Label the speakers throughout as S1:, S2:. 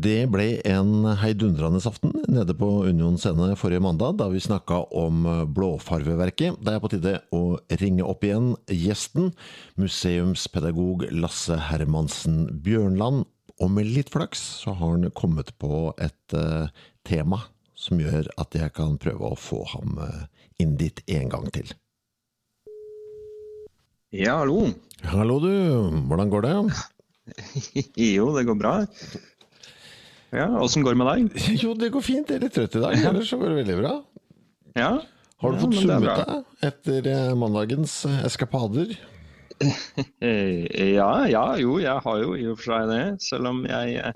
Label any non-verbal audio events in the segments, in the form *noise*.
S1: Det ble en heidundrende aften nede på Union scene forrige mandag, da vi snakka om blåfarveverket. Det er på tide å ringe opp igjen gjesten, museumspedagog Lasse Hermansen Bjørnland. Og med litt flaks så har han kommet på et uh, tema som gjør at jeg kan prøve å få ham uh, inn dit en gang til.
S2: Ja, hallo.
S1: Hallo, du. Hvordan går det? *laughs*
S2: jo, det går bra. Ja, Åssen går det med deg? *laughs*
S1: Jo, det går fint. Jeg er litt trøtt i dag. Ellers så går det veldig bra.
S2: Ja.
S1: Har du
S2: ja,
S1: fått summet deg etter eh, mandagens eh, eskapader? *laughs*
S2: ja, ja, jo, jeg har jo i og for seg det. Selv om jeg,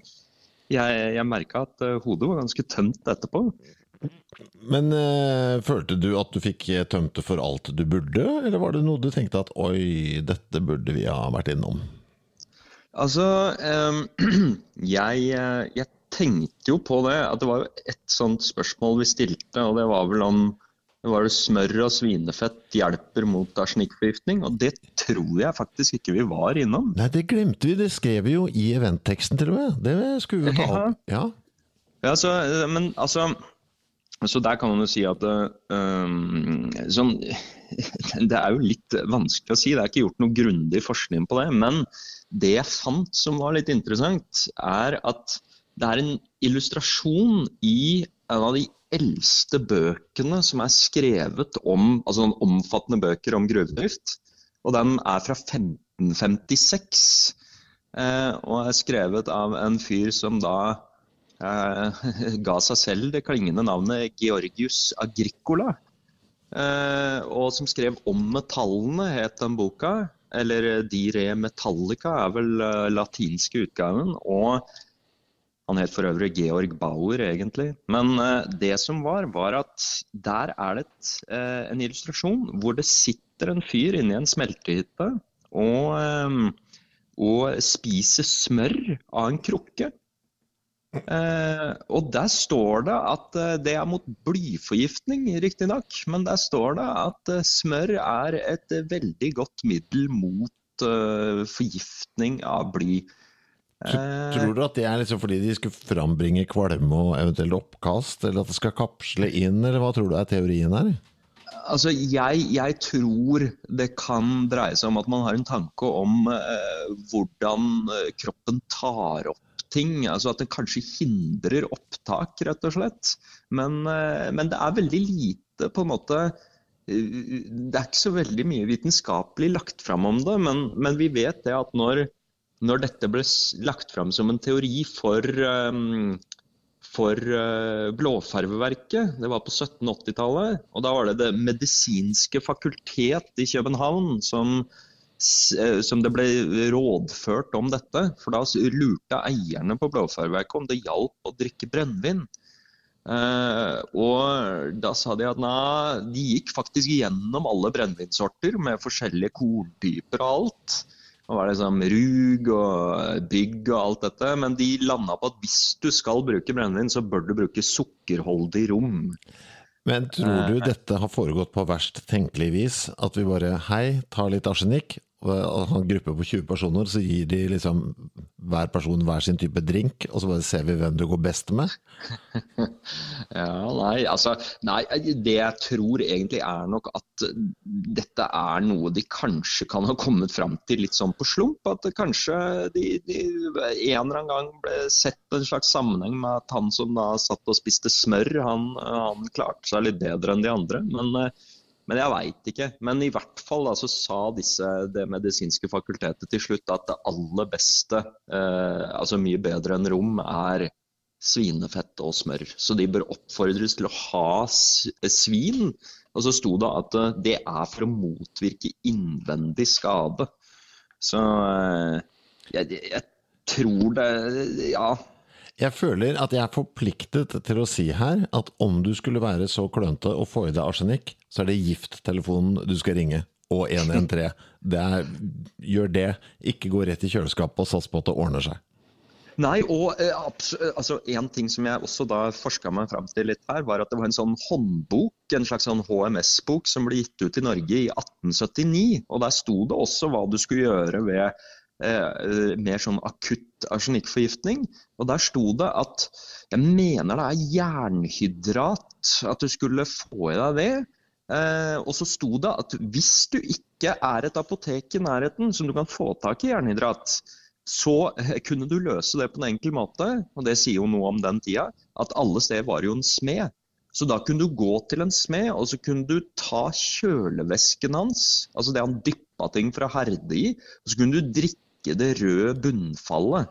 S2: jeg, jeg merka at eh, hodet var ganske tømt etterpå.
S1: Men øh, følte du at du fikk tømt det for alt du burde, eller var det noe du tenkte at oi, dette burde vi ha vært innom?
S2: Altså, øh, *clears throat* jeg, jeg tenkte jo på det, at det var jo et sånt spørsmål vi stilte, og det var vel om var det smør og svinefett hjelper mot arsenikkforgiftning? Og det tror jeg faktisk ikke vi var innom.
S1: Nei, det glemte vi. Det skrev vi jo i eventteksten til og med. Det skulle vi ta opp. Ja.
S2: ja så, men altså Så der kan man jo si at um, sånn, *laughs* Det er jo litt vanskelig å si. Det er ikke gjort noe grundig forskning på det. Men det jeg fant som var litt interessant, er at det er en illustrasjon i en av de eldste bøkene som er skrevet om altså omfattende bøker om gruvedrift. Og den er fra 1556. Eh, og er skrevet av en fyr som da eh, ga seg selv det klingende navnet Georgius Agricola. Eh, og som skrev om metallene, het den boka. Eller De re metallica er vel uh, latinske utgaven. Og han het for øvrig Georg Bauer, egentlig. Men uh, det som var, var at der er det et, uh, en illustrasjon hvor det sitter en fyr inni en smeltehytte og, um, og spiser smør av en krukke. Uh, og der står det at det er mot blyforgiftning, riktignok. Men der står det at smør er et veldig godt middel mot forgiftning av bly.
S1: Tror du at det er liksom fordi de skulle frambringe kvalme og eventuelt oppkast, eller at det skal kapsle inn, eller hva tror du er teorien her?
S2: Altså, jeg, jeg tror det kan dreie seg om at man har en tanke om eh, hvordan eh, kroppen tar opp ting. Altså at det kanskje hindrer opptak, rett og slett. Men, eh, men det er veldig lite på en måte eh, Det er ikke så veldig mye vitenskapelig lagt fram om det, men, men vi vet det at når når dette ble lagt fram som en teori for, um, for uh, blåfarveverket, det var på 1780-tallet, og da var det Det medisinske fakultet i København som, uh, som det ble rådført om dette. For da lurte eierne på blåfarveverket om det hjalp å drikke brennevin. Uh, og da sa de at nei, de gikk faktisk gjennom alle brennevinsorter med forskjellige korntyper og alt. Nå var sånn rug og bygg og alt dette. Men de landa på at hvis du skal bruke brennevin, så bør du bruke sukkerholdig rom.
S1: Men tror du dette har foregått på verst tenkelig vis? At vi bare hei, tar litt arsenikk, og en gruppe på 20 personer, så gir de liksom hver person hver sin type drink, og så bare ser vi hvem du går best med? *laughs*
S2: ja, nei, altså Nei, det jeg tror egentlig er nok at dette er noe de kanskje kan ha kommet fram til litt sånn på slump. At kanskje de, de en eller annen gang ble sett en slags sammenheng med at han som da satt og spiste smør, han, han klarte seg litt bedre enn de andre. Men Men jeg veit ikke. Men i hvert fall da, så sa disse, det medisinske fakultetet til slutt at det aller beste, eh, altså mye bedre enn rom, er svinefett og smør. Så de bør oppfordres til å ha svin. Og så sto det at eh, det er for å motvirke innvendig skade. Så eh, jeg, jeg tror det Ja.
S1: Jeg føler at jeg er forpliktet til å si her at om du skulle være så klønete og få i deg arsenikk, så er det gifttelefonen du skal ringe. Og 113. Det er, gjør det. Ikke gå rett i kjøleskapet og sats på at det ordner seg.
S2: Nei, og eh, altså, en ting som jeg også da forska meg fram til litt her, var at det var en sånn håndbok, en slags sånn HMS-bok, som ble gitt ut i Norge i 1879. Og der sto det også hva du skulle gjøre ved eh, mer sånn akutt arsenikkforgiftning. Og der sto det at jeg mener det er jernhydrat, at du skulle få i deg det. Eh, og så sto det at hvis du ikke er et apotek i nærheten som du kan få tak i jernhydrat, så eh, kunne du løse det på en enkel måte. Og det sier jo noe om den tida, at alle steder var jo en smed. Så da kunne du gå til en smed, og så kunne du ta kjølevæsken hans, altså det han dyppa ting fra herde i, og så kunne du drikke ikke det røde bunnfallet.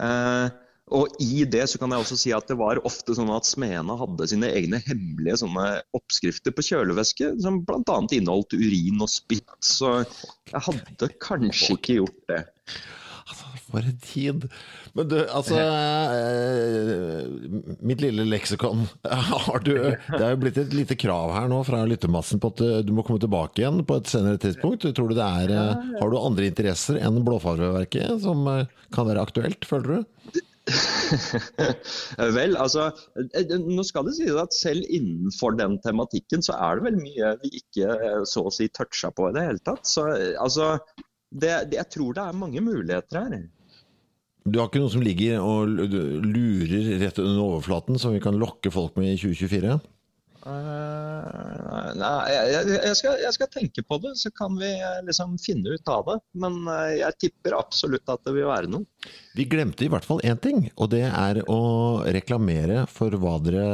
S2: Eh, og i det så kan jeg også si at det var ofte sånn at smedene hadde sine egne hemmelige sånne oppskrifter på kjølevæske, som bl.a. inneholdt urin og spytt. Så jeg hadde kanskje ikke gjort det.
S1: Altså, for en tid! Men du, altså eh, Mitt lille leksikon. *laughs* Har du, det er jo blitt et lite krav her nå fra lyttermassen på at eh, du må komme tilbake igjen på et senere tidspunkt. Tror du det er, eh, har du andre interesser enn blåfarveverket som kan være aktuelt, føler du? *laughs*
S2: vel, altså Nå skal det sies at selv innenfor den tematikken så er det vel mye vi ikke så å si toucha på i det hele tatt. Så altså det, det, jeg tror det er mange muligheter her.
S1: Du har ikke noe som ligger og lurer rett under overflaten, som vi kan lokke folk med i 2024? Uh,
S2: eh, nei, jeg, jeg, skal, jeg, skal, tenke på det, så kan vi eh, liksom finne ut av det. Men uh, jeg tipper absolutt at det vil være noe.
S1: Vi glemte i hvert fall én ting, og det er å reklamere for hva dere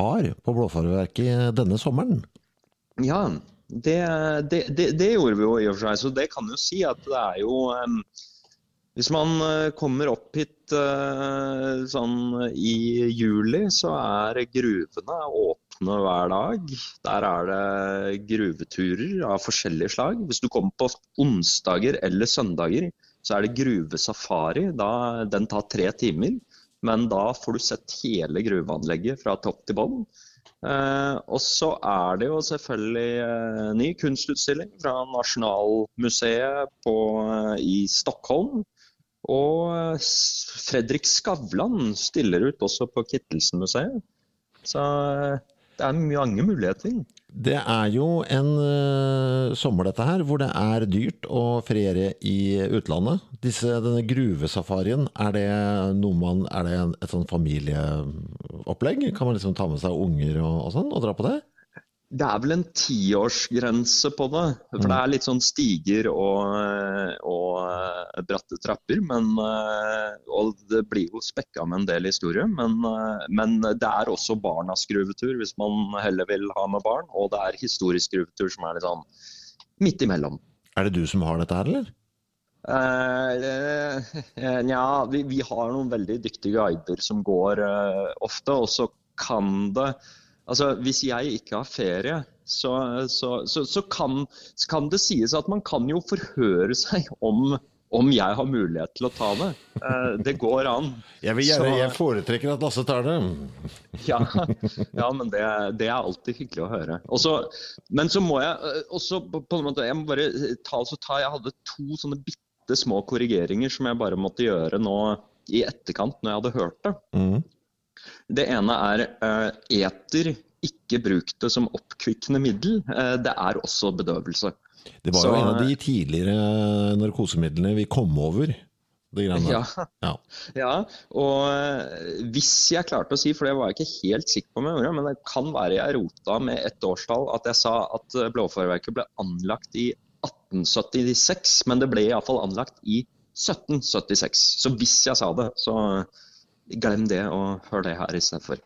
S1: har på Blåfarverket denne sommeren.
S2: Ja, det, det, det, gjorde vi jo i og for seg, så det kan jo si at det er jo um, Hvis man uh, kommer opp hit uh, sånn i juli, så er gruvene åpne hver dag. Der er det gruveturer av forskjellige slag. Hvis du kommer på onsdager eller søndager, så er det gruvesafari. Da, den tar tre timer. Men da får du sett hele gruveanlegget fra topp til bånn. Eh, og så er det jo selvfølgelig eh, ny kunstutstilling fra Nasjonalmuseet på, eh, i Stockholm. Og eh, Fredrik Skavlan stiller ut også på Kittelsen-museet. Så eh, det er mange muligheter.
S1: Det er jo en uh, sommer dette her, hvor det er dyrt å feriere i utlandet. Disse, denne gruvesafarien, er det man Er det et sånn familieopplegg? Kan man liksom ta med seg unger og, og sånn og dra på det?
S2: Det er vel en tiårsgrense på det. For det er litt sånn stiger og, og eh, bratte trapper. Men, eh, og det blir jo spekka med en del historie. Men, eh, men, det er også barnas gruvetur, hvis man heller vil ha med barn. Og det er historisk gruvetur som er litt sånn midt imellom.
S1: Er det du som har dette her, eller? *laughs*
S2: Nja, vi, vi, har noen veldig dyktige guider som går uh, ofte. Og så kan det Altså, Hvis jeg ikke har ferie, så, så, så, så kan, kan, det sies at man kan jo forhøre seg om, om jeg har mulighet til å ta det. Eh, det går an.
S1: Jeg, vil gjerne, jeg foretrekker at Lasse tar det. *laughs*
S2: ja, ja, men det, det, er alltid hyggelig å høre. Også, men så må jeg eh, også på, på en måte, jeg må bare ta, ta Jeg hadde to sånne bitte små korrigeringer som jeg bare måtte gjøre nå i etterkant når jeg hadde hørt det. Mm. Det ene er uh, eter. Ikke bruk det som oppkvikkende middel. Uh, det er også bedøvelse.
S1: Det var jo en av de tidligere narkosemidlene vi kom over.
S2: Ja, ja. ja, og hvis jeg klarte å si, for det var jeg ikke helt sikker på med jeg men det kan være jeg rota med et årstall, at jeg sa at Blåfarverket ble anlagt i 1876, men det ble iallfall anlagt i 1776. Så hvis jeg sa det, så glem det og hør det her istedenfor.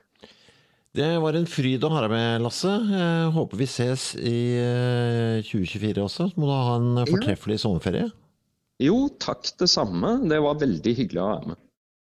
S1: Det var en fryd å ha deg med, Lasse. Jeg håper vi ses i eh, 2024 også. Så må du ha en fortreffelig sommerferie.
S2: Jo, takk det samme. Det var veldig hyggelig å være med.